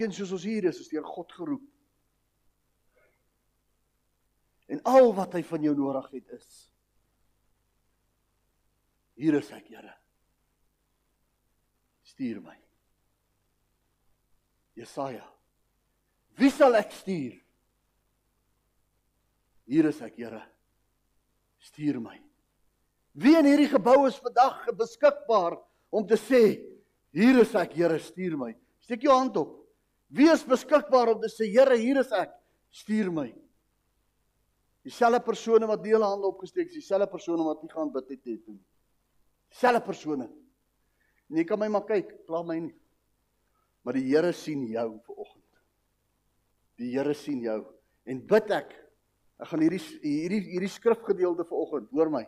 Een soos ons hier is, is deur God geroep. En al wat hy van jou nodig het is Hier is ek, Here. Stuur my. Jesaja. Wie sal ek stuur? Hier is ek, Here. Stuur my. Wie in hierdie gebou is vandag beskikbaar om te sê, hier is ek, Here, stuur my. Steek jou hand op. Wie is beskikbaar om te sê, Here, hier is ek, stuur my. Dieselfde persone wat die hele hande opgesteek het, dieselfde persone wat nie gaan bid het nie. Selfe persone. En jy kan my maar kyk, kla my nie. Maar die Here sien jou ver oggend. Die Here sien jou en bid ek. Ek gaan hierdie hierdie hierdie skrifgedeelte ver oggend, hoor my.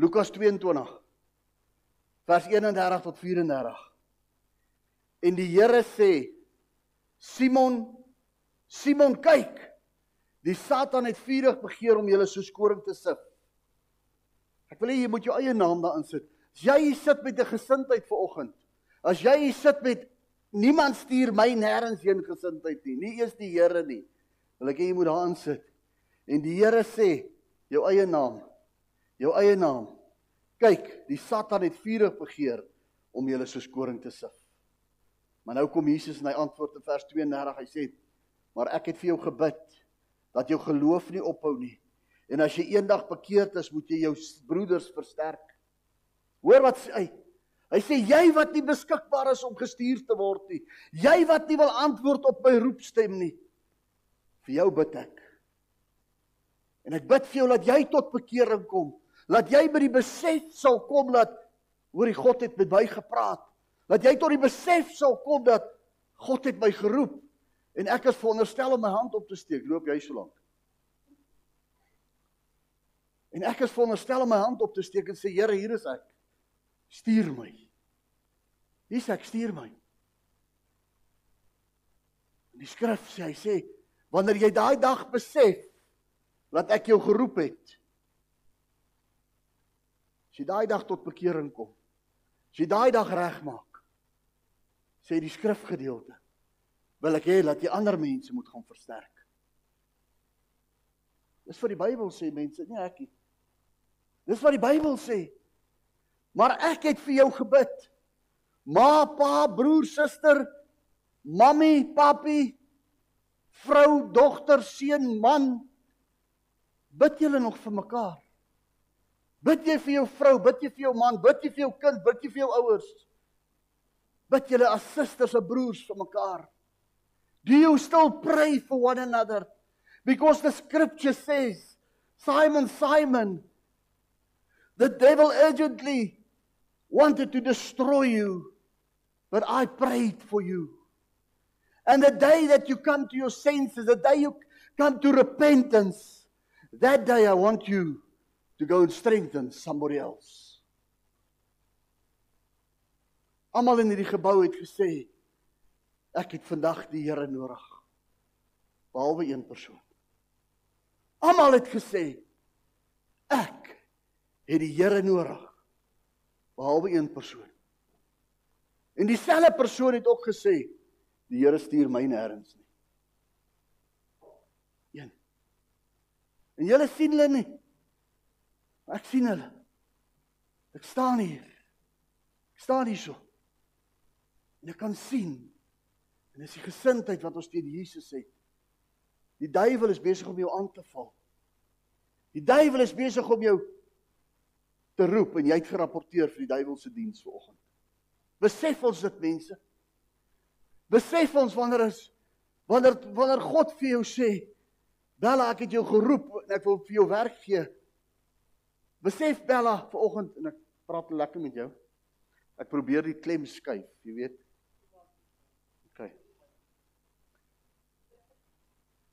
Lukas 22 vers 31 tot 34. En die Here sê Simon Simon kyk. Die Satan het vurig begeer om julle soos koring te sif. Ek wil hê jy moet jou eie naam daarin sit. As jy hier sit met 'n gesindheid vir oggend. As jy hier sit met niemand stuur my nêrens heen gesindheid nie, nie eers die Here nie. Wil ek hê jy moet daarin sit. En die Here sê jou eie naam. Jou eie naam. Kyk, die Satan het vurig begeer om julle soos koring te sif. Maar nou kom Jesus en hy antwoord in vers 32. Hy sê: "Maar ek het vir jou gebid dat jou geloof nie ophou nie." En as jy eendag bekeerd is, moet jy jou broeders versterk. Hoor wat sê hy? Hy sê jy wat nie beskikbaar is om gestuur te word nie. Jy wat nie wil antwoord op my roepstem nie. Vir jou bid ek. En ek bid vir jou dat jy tot bekering kom. Laat jy by die besef sal kom dat hoor die God het met my gepraat. Laat jy tot die besef sal kom dat God het my geroep en ek is veronderstel om my hand op te steek. Loop jy so lank? En ek is veronderstel om my hand op te steek en sê Here, hier is ek. Stuur my. Hier sê ek, stuur my. In die skrif sê hy sê wanneer jy daai dag besef dat ek jou geroep het. As jy daai dag tot bekering kom. As jy daai dag regmaak. Sê die skrifgedeelte wil ek hê dat jy ander mense moet gaan versterk. Dis vir die Bybel sê mense, nie ek nie. Dis wat die Bybel sê. Maar ek het vir jou gebid. Ma, pa, broer, suster, mammy, papi, vrou, dogter, seun, man. Bid julle nog vir mekaar? Bid jy vir jou vrou, bid jy vir jou man, bid jy vir jou kind, bid jy vir jou ouers? Bid julle as susters en broers vir mekaar? Do you still pray for one another? Because the scripture says, Simon, Simon, The devil urgently wanted to destroy you, but I prayed for you. And the day that you come to your senses, the day you come to repentance, that day I want you to go and strengthen somebody else. Almal in hierdie gebou het gesê ek het vandag die Here nodig. Behalwe een persoon. Almal het gesê ek het die Here nodig behalwe een persoon. En dieselfde persoon het ook gesê die Here stuur my nêrens nie. Een. En julle sien hulle nie. Ek sien hulle. Ek staan hier. Ek staan hier so. En ek kan sien en dis die gesindheid wat ons teen Jesus het. Die duiwel is besig om jou aan te val. Die duiwel is besig om jou te roep en jy het gerapporteer vir die duiwelse diens vanoggend. Besef ons dit mense? Besef ons wanneer is wanneer wanneer God vir jou sê, Bella, ek het jou geroep en ek wil vir jou werk gee. Besef Bella vanoggend en ek praat lekker met jou. Ek probeer die klem skuif, jy weet.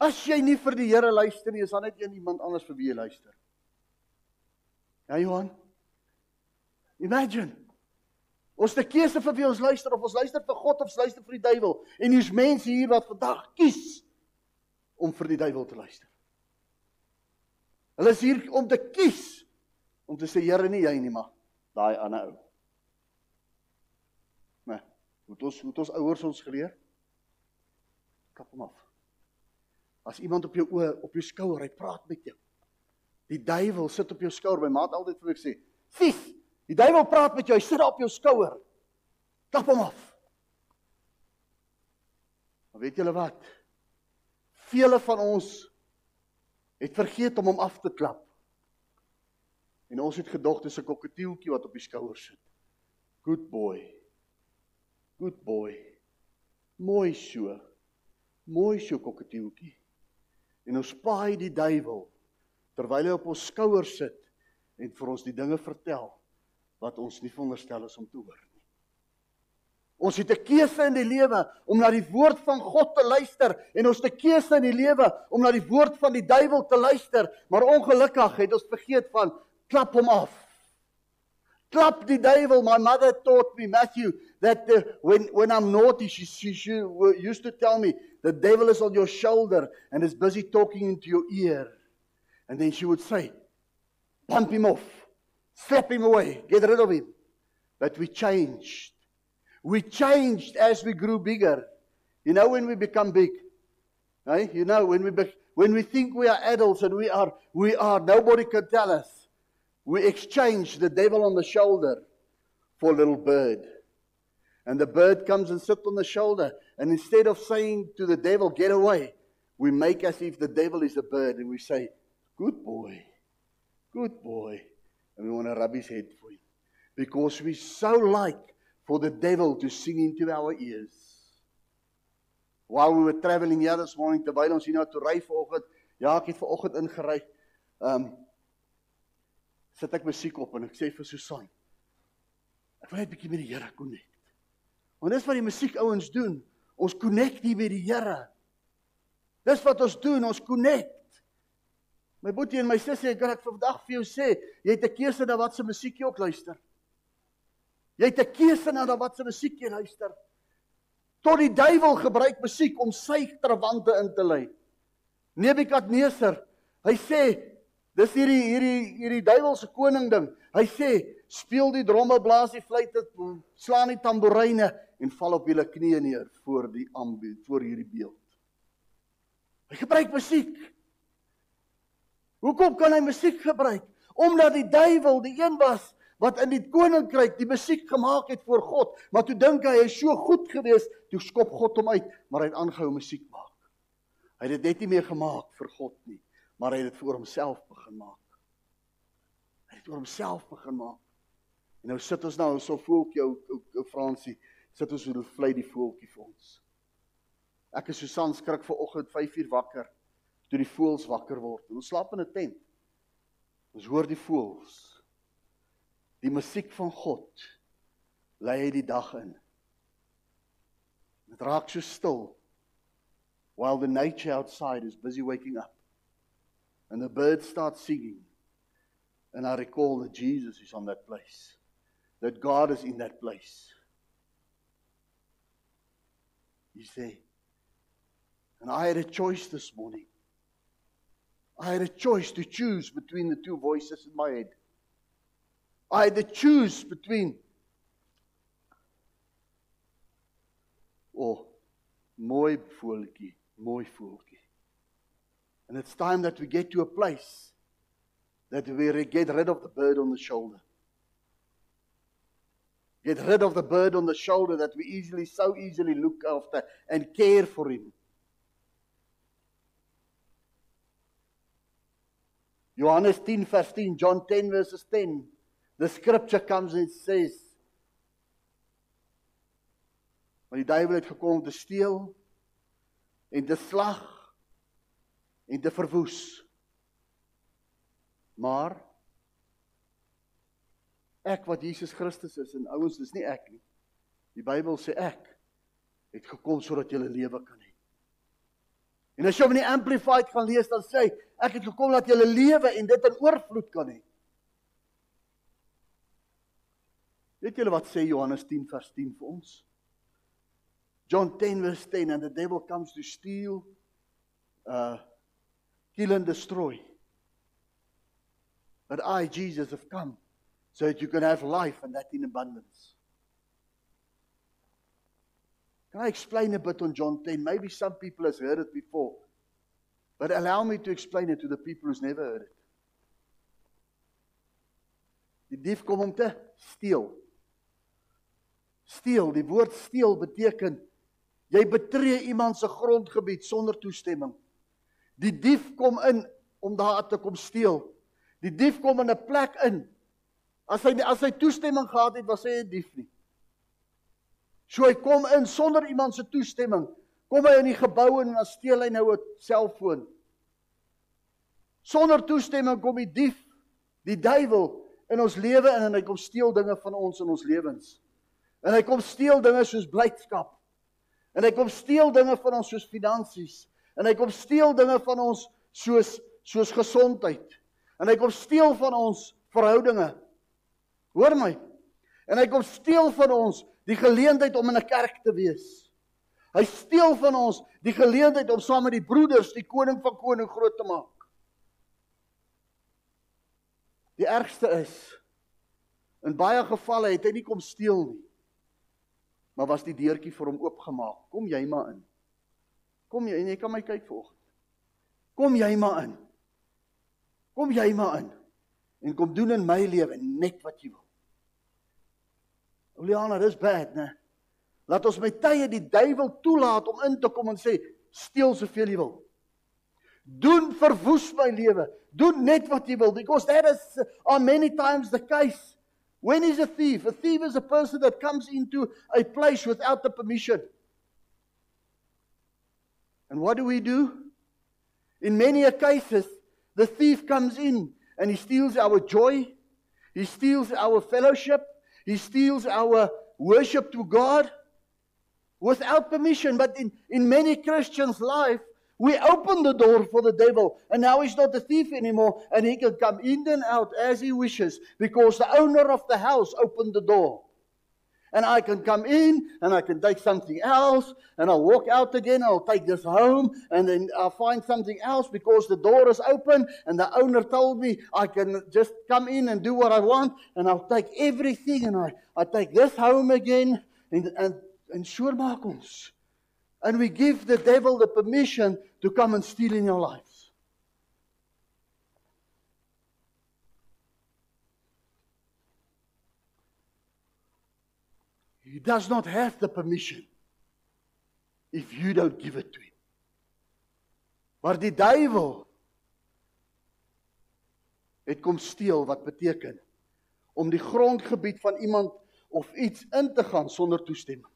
As jy nie vir die Here luister nie, is daar net een iemand anders vir wie jy luister. Ja Johan. Imagine. Ons te keuse vir wie ons luister of ons luister vir God of ons luister vir die duiwel. En hier's mense hier wat vandag kies om vir die duiwel te luister. Hulle is hier om te kies om te sê Here nie jy nie maar daai ander ou. Nee, moet ons moet ons ouers ons geleer. Klap hom af. As iemand op jou oë, op jou skouer, hy praat met jou. Die duiwel sit op jou skouer. My maat altyd vir my sê, "Sis, die duiwel praat met jou, hy sit daar op jou skouer." Klap hom af. Maar weet julle wat? Vele van ons het vergeet om hom af te klap. En ons het gedog dis 'n kokketieltjie wat op die skouer sit. Good boy. Good boy. Mooi so. Mooi so kokketieltjie. En ons paai die duiwel terwyl hy op ons skouer sit en vir ons die dinge vertel wat ons nie veronderstel is om te hoor. Ons het 'n keuse in die lewe om na die woord van God te luister en ons het 'n keuse in die lewe om na die woord van die duiwel te luister, maar ongelukkig het ons vergeet van klap hom af. Klap die devil. My mother taught me Matthew that the, when when I'm naughty she, she she used to tell me the devil is on your shoulder and is busy talking into your ear. And then she would say, "Bump him off. Slap him away. Get rid of him." But we changed. We changed as we grew bigger. You know when we become big. Hey, you know when we be, when we think we are adults and we are we are nobody can tell us. We exchange the devil on the shoulder for a little bird. And the bird comes and sits on the shoulder and instead of saying to the devil get away, we make as if the devil is a bird and we say, "Good boy. Good boy." And we want to rub his head for him because we so like for the devil to sing into our ears. While we were traveling here this morning terwyl ons hier na toe ry vanoggend, ja, ek het vanoggend ingery. Um sit ek musiek op en ek sê vir Susan, ek wil net 'n bietjie met die Here connect. Want dis wat die musiek ouens doen. Ons connect hier met die Here. Dis wat ons doen, ons connect. My boetie en my sussie, ek kan ek vandag vir jou sê, jy het 'n keuse na wat se musiek jy ook luister. Jy het 'n keuse na wat se musiek jy luister. Tot die duiwel gebruik musiek om sy trawante in te lei. Nebukadneser, hy sê, dis hierdie hierdie hierdie duiwelse koning ding. Hy sê, speel die dromme, blaas die fluitte, slaan die tamboeryne en val op julle knieë neer voor die aanbied, voor hierdie beeld. Hy gebruik musiek. Hoekom kan hy musiek gebruik? Omdat die duiwel die een was wat in die koninkryk die musiek gemaak het vir God, maar toe dink hy hy is so goed geweest, toe skop God hom uit, maar hy het aangehou musiek maak. Hy het dit net nie meer gemaak vir God nie, maar hy het dit vir homself begin maak. Hy het vir homself begin maak. En nou sit ons nou so voeltjie ou ou Fransie, sit ons hoe vlei die voeltjie vir ons. Ek is Susan skrik ver oggend 5uur wakker toe die voëls wakker word. Ons slaap in 'n tent. Ons hoor die voëls die musiek van God lei hy die dag in. Dit raak so stil while the nature outside is busy waking up and the birds start singing and I recall that Jesus is on that place that God is in that place. You see and I had a choice this morning. I had a choice to choose between the two voices in my head. I had to choose between oh mooi voeltjie, mooi voeltjie. And it's time that we get to a place that we get rid of the bird on the shoulder. Get rid of the bird on the shoulder that we easily so easily look after and care for him. Johannes 10 vers 10, John 10 verses 10 The scripture comes and says Want die duiwel het gekom om te steel en te slag en te verwoes. Maar ek wat Jesus Christus is en ouens, dis nie ek nie. Die Bybel sê ek het gekom sodat jy lewe kan hê. En as jy hom in die amplified gaan lees dan sê hy ek het gekom dat jy lewe en dit in oorvloed kan hê. Weet julle wat sê Johannes 10 vers 10 vir ons? John 10 verse 10 and the devil comes to steal uh kill and destroy. But I Jesus have come so that you can have life and that in abundance. Can I explain a bit on John 10? Maybe some people has heard it before. But allow me to explain it to the people who's never heard it. Die dief kom om te steel. Steel, die woord steel beteken jy betree iemand se grondgebied sonder toestemming. Die dief kom in om daar te kom steel. Die dief kom in 'n plek in. As hy as hy toestemming gehad het, was hy 'n dief nie. So hy kom in sonder iemand se toestemming. Kom hy in die gebou en dan steel hy nou 'n selfoon. Sonder toestemming kom die dief, die duiwel in ons lewe in en hy kom steel dinge van ons in ons lewens. En hy kom steel dinge soos blydskap. En hy kom steel dinge van ons soos finansies. En hy kom steel dinge van ons soos soos gesondheid. En hy kom steel van ons verhoudinge. Hoor my. En hy kom steel van ons die geleentheid om in 'n kerk te wees. Hy steel van ons die geleentheid om saam met die broeders die koning van koning groot te maak. Die ergste is in baie gevalle het hy nie kom steel nie. Maar was die deurtjie vir hom oopgemaak. Kom jy maar in. Kom jy en jy kan my kyk vanoggend. Kom jy maar in. Kom jy maar in. En kom doen in my lewe net wat jy wil. Oliana, dis bad, né? Laat ons met tye die duiwel toelaat om in te kom en sê, steel soveel jy wil. Doen verwoes my lewe. Doen net wat jy wil because that is on uh, many times the case. When is a thief? A thief is a person that comes into a place without the permission. And what do we do? In many cases, the thief comes in and he steals our joy, he steals our fellowship, He steals our worship to God without permission. But in, in many Christians' life, we open the door for the devil, and now he's not a thief anymore, and he can come in and out as he wishes because the owner of the house opened the door. And I can come in and I can take something else and I'll walk out again. and I'll take this home and then I'll find something else because the door is open and the owner told me I can just come in and do what I want and I'll take everything and I, I take this home again and, and, and sure maak. And we give the devil the permission to come and steal in your life. He does not have the permission if you don't give it to him. Maar die duiwel het kom steel wat beteken om die grondgebied van iemand of iets in te gaan sonder toestemming.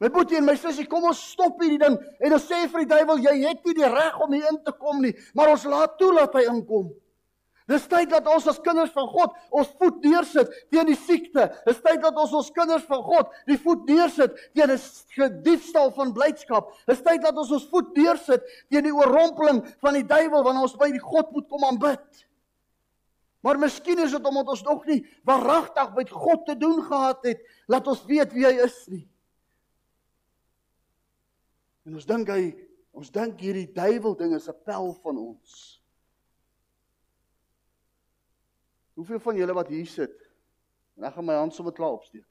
My boetie en my sussie, kom ons stop hierdie ding en ons sê vir die duiwel jy het nie die reg om hier in te kom nie, maar ons laat toe dat hy inkom. Dis tyd dat ons as kinders van God ons voet neersit teen die siekte. Dis tyd dat ons ons kinders van God die voet neersit teen 'n diefstal van blydskap. Dis tyd dat ons ons voet neersit teen die oorrompeling van die duiwel wanneer ons by die God moet kom aanbid. Maar miskien is dit omdat ons nog nie waaragtig met God te doen gehad het, laat ons weet wie hy is nie. En ons dink hy ons dink hierdie duiwel ding is 'n pel van ons. Hoeveel van julle wat hier sit? En ek gaan my hand sommer klaar opsteek.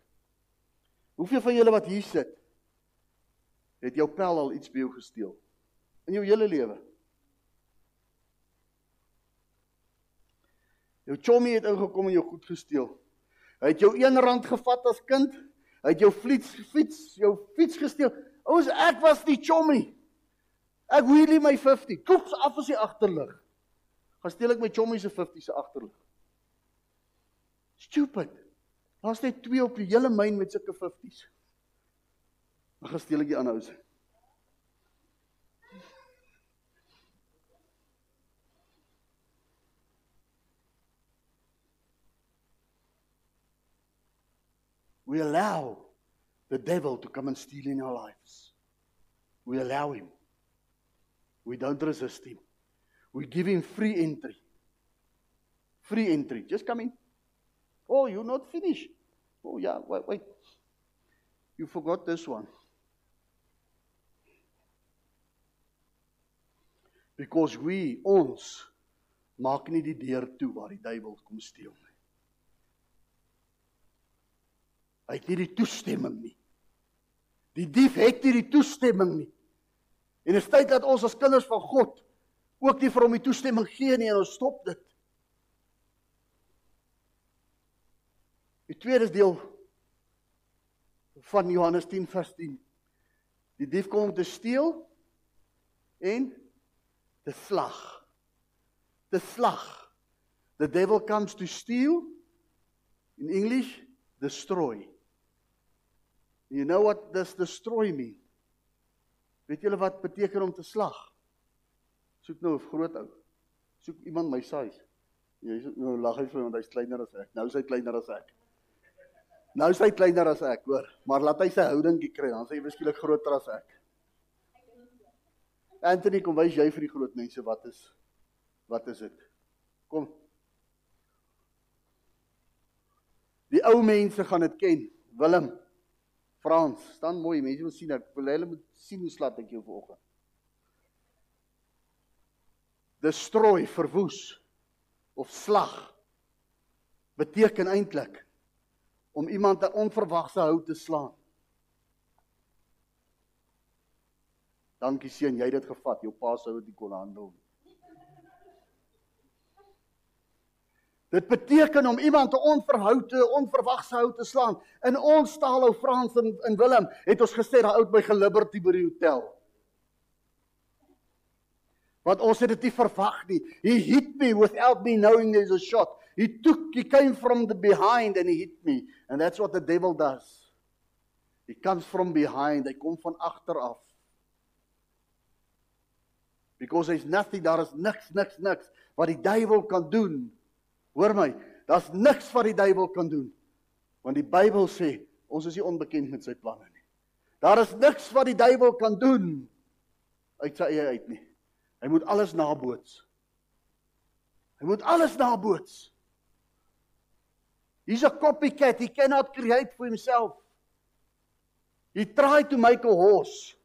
Hoeveel van julle wat hier sit het jou pel al iets by jou gesteel in jou hele lewe? Jou chommy het ingekom en jou goed gesteel. Hy het jou 1 rand gevat as kind. Hy het jou fiets fiets jou fiets gesteel. Ouers, ek was die chommy. Ek wheelie my 50. Koeps af as die agterlig. Gaan steel ek my chommy se 50 se agterlig. Stupid. Daar's net twee op die hele myn met sulke 50s. Dan gaan steel ek die ander ou se. We allow the devil to come and steal in our lives. We allow him. We don't resist him. We give him free entry. Free entry. Just come in. Oh, you're not finished. Oh, yeah, wait, wait. You forgot this one. Because we ons maak nie die deur toe waar die duiwel kom steel nie. Hy het nie die toestemming nie. Die dief het nie die toestemming nie. En dit is tyd dat ons as kinders van God ook nie vir hom die toestemming gee nie en ons stop dit. Die tweede deel van Johannes 10 vers 10. Die dief kom om te steel en te slag. Te slag. The devil comes to steal in English destroy. You know what does destroy mean? Weet julle wat beteken om te slag? Soek nou 'n groot ou. Soek iemand my size. Jy nou lag hy vir want hy's kleiner as ek. Nou is hy kleiner as ek. Nou is hy kleiner as ek, hoor. Maar laat hy sy houdingkie kry, dan sê hy beskielik groter as ek. Anthony, kom wys jy vir die groot mense wat is wat is dit? Kom. Die ou mense gaan dit ken. Willem. Frans, staan mooi, mense moet sien ek wil hulle moet sien hoe slat ek jou vanoggend. Destroy, verwoes of slag beteken eintlik om iemand 'n onverwagse hou te slaan. Dankie seun, jy het dit gevat. Jou pa sou dit kon handel. Dit beteken om iemand te onverhoute, onverwagse hou te slaan. In ons taal ou Frans en in Willem het ons gesê daai oud by Liberty by die hotel. Want ons het dit nie verwag nie. He hit me without me knowing there's a shot. He took he came from the behind and he hit me. And that's what the devil does. He comes from behind. Hy kom van agter af. Because there's nothing daar is niks niks niks wat die duiwel kan doen. Hoor my, daar's niks wat die duiwel kan doen. Want die Bybel sê ons is nie onbekend met sy planne nie. Daar is niks wat die duiwel kan doen uit sy eie uit nie. Hy moet alles naboots. Hy moet alles naboots. He's a copycat. He cannot create for himself. He tried to make a horse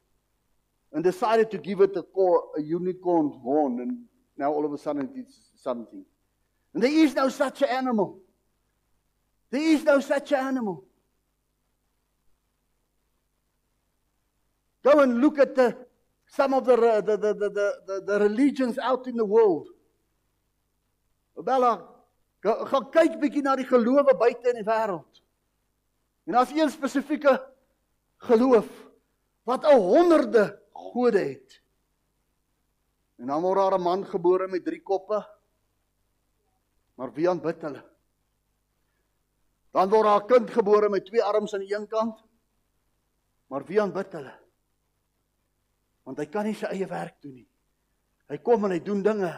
and decided to give it a, core, a unicorn horn, and now all of a sudden it's something. And there is no such animal. There is no such animal. Go and look at the, some of the, the, the, the, the, the religions out in the world. Bella, gaan kyk bietjie na die gelowe buite in die wêreld. En daar's een spesifieke geloof wat 'n honderde gode het. En dan word daar 'n man gebore met drie koppe. Maar wie aanbid hulle? Dan word daar 'n kind gebore met twee arms aan die een kant. Maar wie aanbid hulle? Want hy kan nie sy eie werk doen nie. Hy kom en hy doen dinge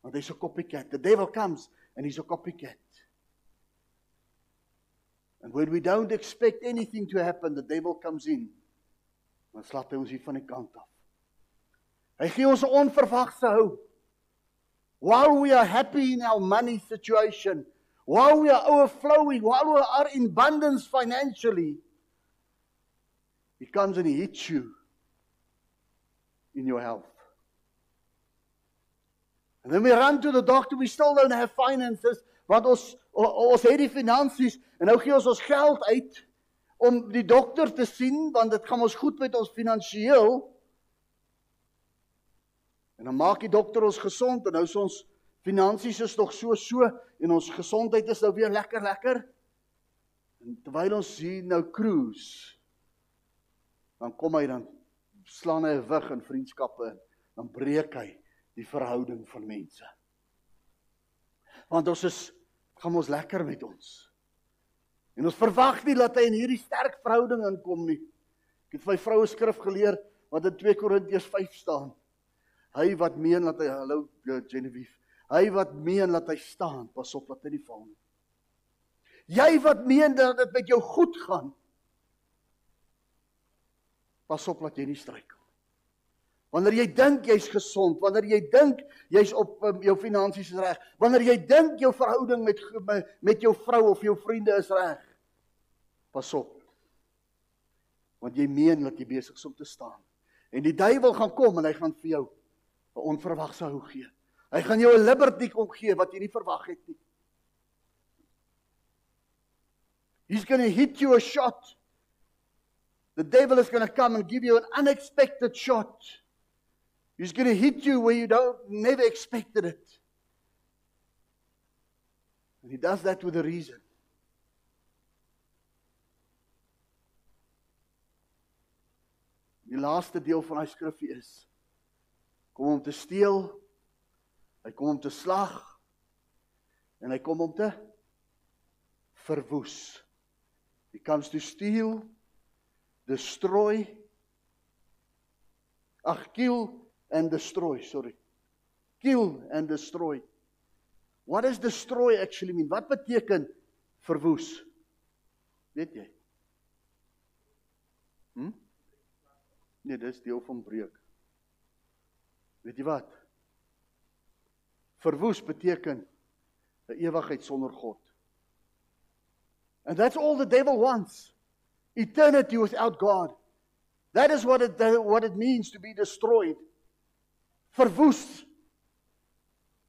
want hy's 'n copycat. The devil comes and he's a copycat. And when we don't expect anything to happen, the devil comes in. Dan slaap hy ons hier van die kant af. Hy gee ons 'n onverwagse hou. While we are happy in our money situation, while we are overflowing, while we are in abundance financially, he comes and he hits you in your health. And then we run to the doctor, we still don't have finances, want ons ons het die finansies en nou gee ons ons geld uit om die dokter te sien want dit gaan ons goed met ons finansiëel. En dan maak die dokter ons gesond en nou is ons finansies is nog so so en ons gesondheid is nou weer lekker lekker. En terwyl ons hier nou cruise dan kom hy dan slaan hy 'n wig in vriendskappe in, dan breek hy die verhouding van mense. Want ons is gaan ons lekker met ons. En ons verwag nie dat hy in hierdie sterk verhouding inkom nie. Ek het my vroue skrif geleer wat in 2 Korintiërs 5 staan. Hy wat meen dat hy hallo Genevieve, hy wat meen dat hy staan, pas op dat hy nie val nie. Jy wat meen dat dit met jou goed gaan, pas op dat jy nie struikel. Wanneer jy dink jy's gesond, wanneer jy dink jy's op um, jou finansies reg, wanneer jy dink jou verhouding met met jou vrou of jou vriende is reg. Pas op. Want jy meen dat jy besig is om te staan. En die duiwel gaan kom en hy gaan vir jou 'n onverwagse hou gee. Hy gaan jou 'n liberty kom gee wat jy nie verwag het nie. He's going to hit you a shot The devil is going to come and give you an unexpected shot. He's going to hit you where you don't never expected it. And he does that with a reason. Die laaste deel van daai skrifgie is kom om te steel. Hy kom om te slag en hy kom om te verwoes. He comes to steal, destroy, ag kill and destroy, sorry. Kill and destroy. What does destroy actually mean? Wat beteken verwoes? Weet jy? Hm? Nee, dis deel van breek. Weet jy wat? Verwoes beteken 'n ewigheid sonder God. And that's all the devil wants. Eternity without God. That is what it what it means to be destroyed. Verwoes.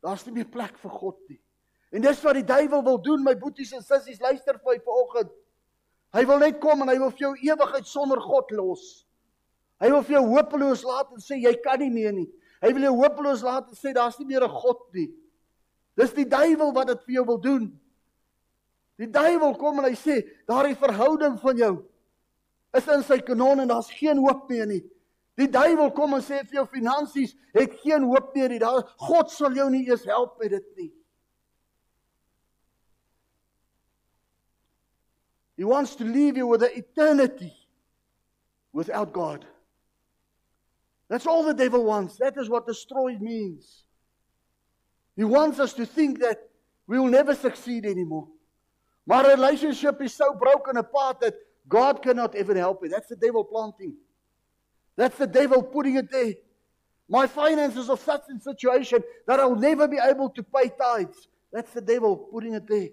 Daar's nie meer plek vir God nie. En dis wat die duiwel wil doen, my boeties en sissies, luister vir my vanoggend. Hy wil net kom en hy wil vir jou ewigheid sonder God los. Hy wil vir jou hopeloos laat en sê jy kan nie meer nie. Hy wil jou hopeloos laat en sê daar's nie meer 'n God nie. Dis die duiwel wat dit vir jou wil doen. Die duiwel kom en hy sê, daardie verhouding van jou is in sy kanon en daar's geen hoop meer nie. Die duiwel kom en sê vir jou finansies het geen hoop meer nie. Daar God sal jou nie eens help met dit nie. He wants to leave you with an eternity without God. That's all the devil wants. That is what destroyed means. He wants us to think that we will never succeed anymore. My relationship is so broken apart that God cannot even help it. That's the devil planting. That's the devil putting it there. My finances are such a situation that I'll never be able to pay tithes. That's the devil putting it there.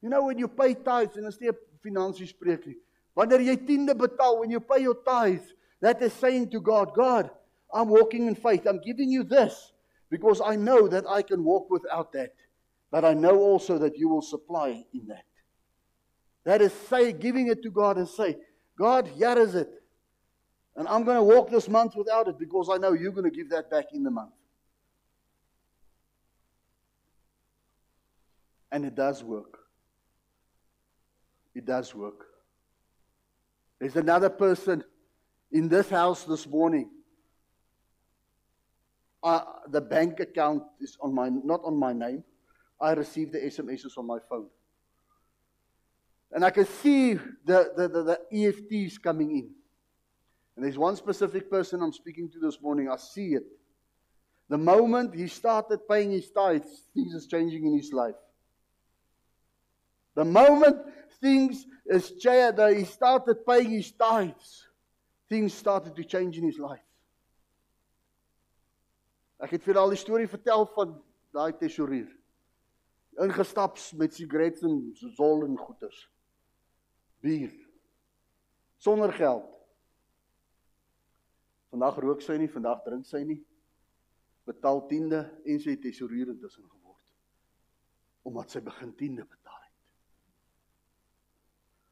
You know when you pay tithes en as jy finansies spreek nie. Wanneer jy tiende betaal when you pay your tithes, that is saying to God, God, I'm walking in faith. I'm giving you this because I know that I can walk without that. But I know also that you will supply in that. That is say giving it to God and say, God, here is it. And I'm going to walk this month without it because I know you're going to give that back in the month. And it does work. It does work. There's another person in this house this morning. Uh, the bank account is on my not on my name. I received the SMSs on my phone. And I can see the, the, the, the EFTs coming in. And there's one specific person I'm speaking to this morning. I see it. The moment he started paying his tithes, things is changing in his life. The moment things is changed, he started paying his tithes, things started to change in his life. Ek het vir al die storie vertel van daai tesourier. Ingestap met sigarette en sol en goeders. Bier. Sonder geld. Vandag rook sy nie, vandag drink sy nie. Betaal tiende en sy tesourier intussen geword. Omdat sy begin tiende betaal het.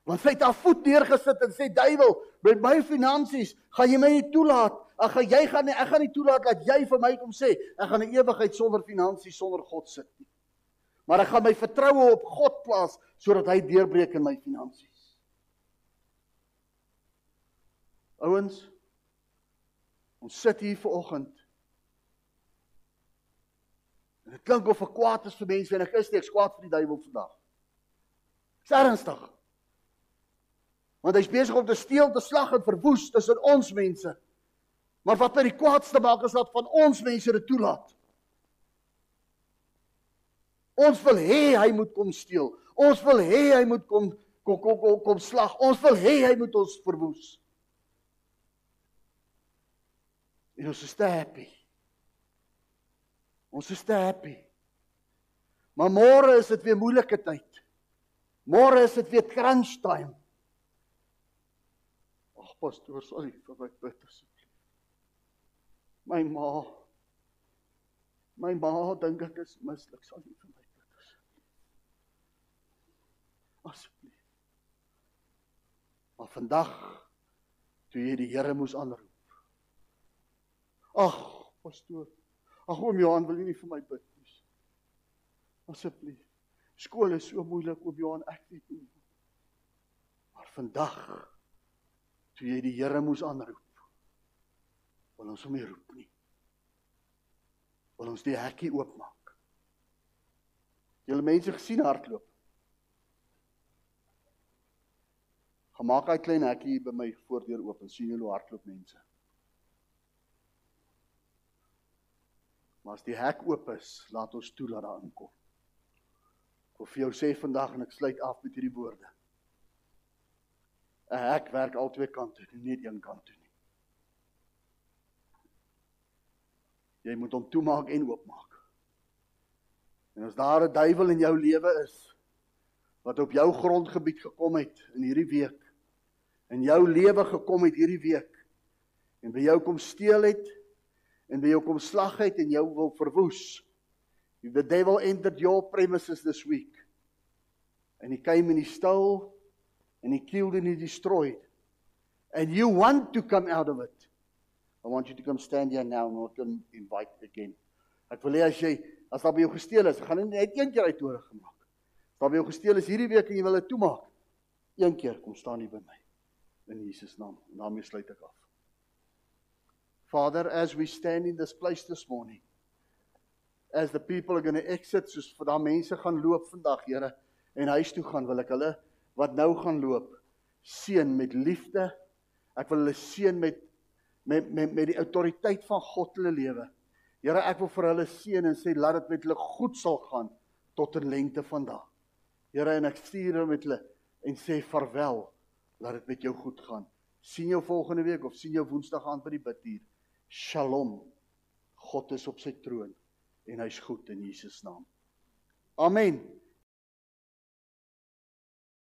Want sy het haar voet neergesit en sê duiwel, met my finansies gaan jy my nie toelaat. Ag jy gaan nie, ek gaan nie toelaat dat jy vir my kom sê ek gaan 'n ewigheid sonder finansies sonder God sit nie. Maar ek gaan my vertroue op God plaas sodat hy deurbreek in my finansies. Ouens, Ons sit hier ver oggend. En dit klink of ek kwaad is vir mense en ek is nie ek kwaad vir die duiwel vandag. Dis ernstig. Want hy's besig om te steel, te slag en verwoes tussen ons mense. Maar wat my die kwaadste maak is dat van ons mense dit toelaat. Ons wil hê hy moet kom steel. Ons wil hê hy moet kom kom kom kom, kom slag. Ons wil hê hy moet ons verwoes. En ons is te happy. Ons is te happy. Maar môre is dit weer moeilike tyd. Môre is dit weer crunch time. Ag pastoor, sorry vir my bid asseblief. My ma My ma dink ek is mislik, sal nie vir my bid asseblief. Asseblief. Maar vandag toe jy die Here moes aanroep. Ag, pastoor. Ag oom Johan, wil jy nie vir my bid nie? Asseblief. Skool is so moeilik, oom Johan, ek weet nie. Maar vandag toe jy die Here moes aanroep, wil ons hom nie roep nie. Wil ons die hekkie oopmaak. Julle mense gesien hardloop. Gemaak hy klein hekkie by my voordeur oop en sien hoe hardloop mense. Maar as die hek oop is, laat ons toe dat daar inkom. Ek wil vir jou sê vandag en ek sluit af met hierdie woorde. 'n Hek werk al twee kante, nie net een kant toe nie. Jy moet hom toemaak en oopmaak. En as daar 'n duiwel in jou lewe is wat op jou grondgebied gekom het in hierdie week, in jou lewe gekom het hierdie week en by jou kom steel het en by jou kom slag het en jou wil verwoes. The devil entered your premises this week. And he came and he stole and he killed and he destroyed. And you want to come out of it. I want you to come stand here now and can invite again. Ek wil hê as jy as daar by jou gesteel is, gaan net een keer uit tore gemaak. As daar by jou gesteel is hierdie week en jy wil dit toemaak, een keer kom staan hier by my in Jesus naam. En daarmee sluit ek af. Father, as we stand in this place this morning, as the people are going to exit, soos vir daai mense gaan loop vandag, Here, en huis toe gaan, wil ek hulle wat nou gaan loop, seën met liefde. Ek wil hulle seën met met met met die autoriteit van God hulle lewe. Here, ek wil vir hulle seën en sê laat dit met hulle goed sal gaan tot in lengte van daag. Here, en ek stuur hulle met hulle en sê vaarwel. Laat dit met jou goed gaan. sien jou volgende week of sien jou woensdag aand by die bidtuur. Shalom. God is op sy troon en hy's goed in Jesus naam. Amen.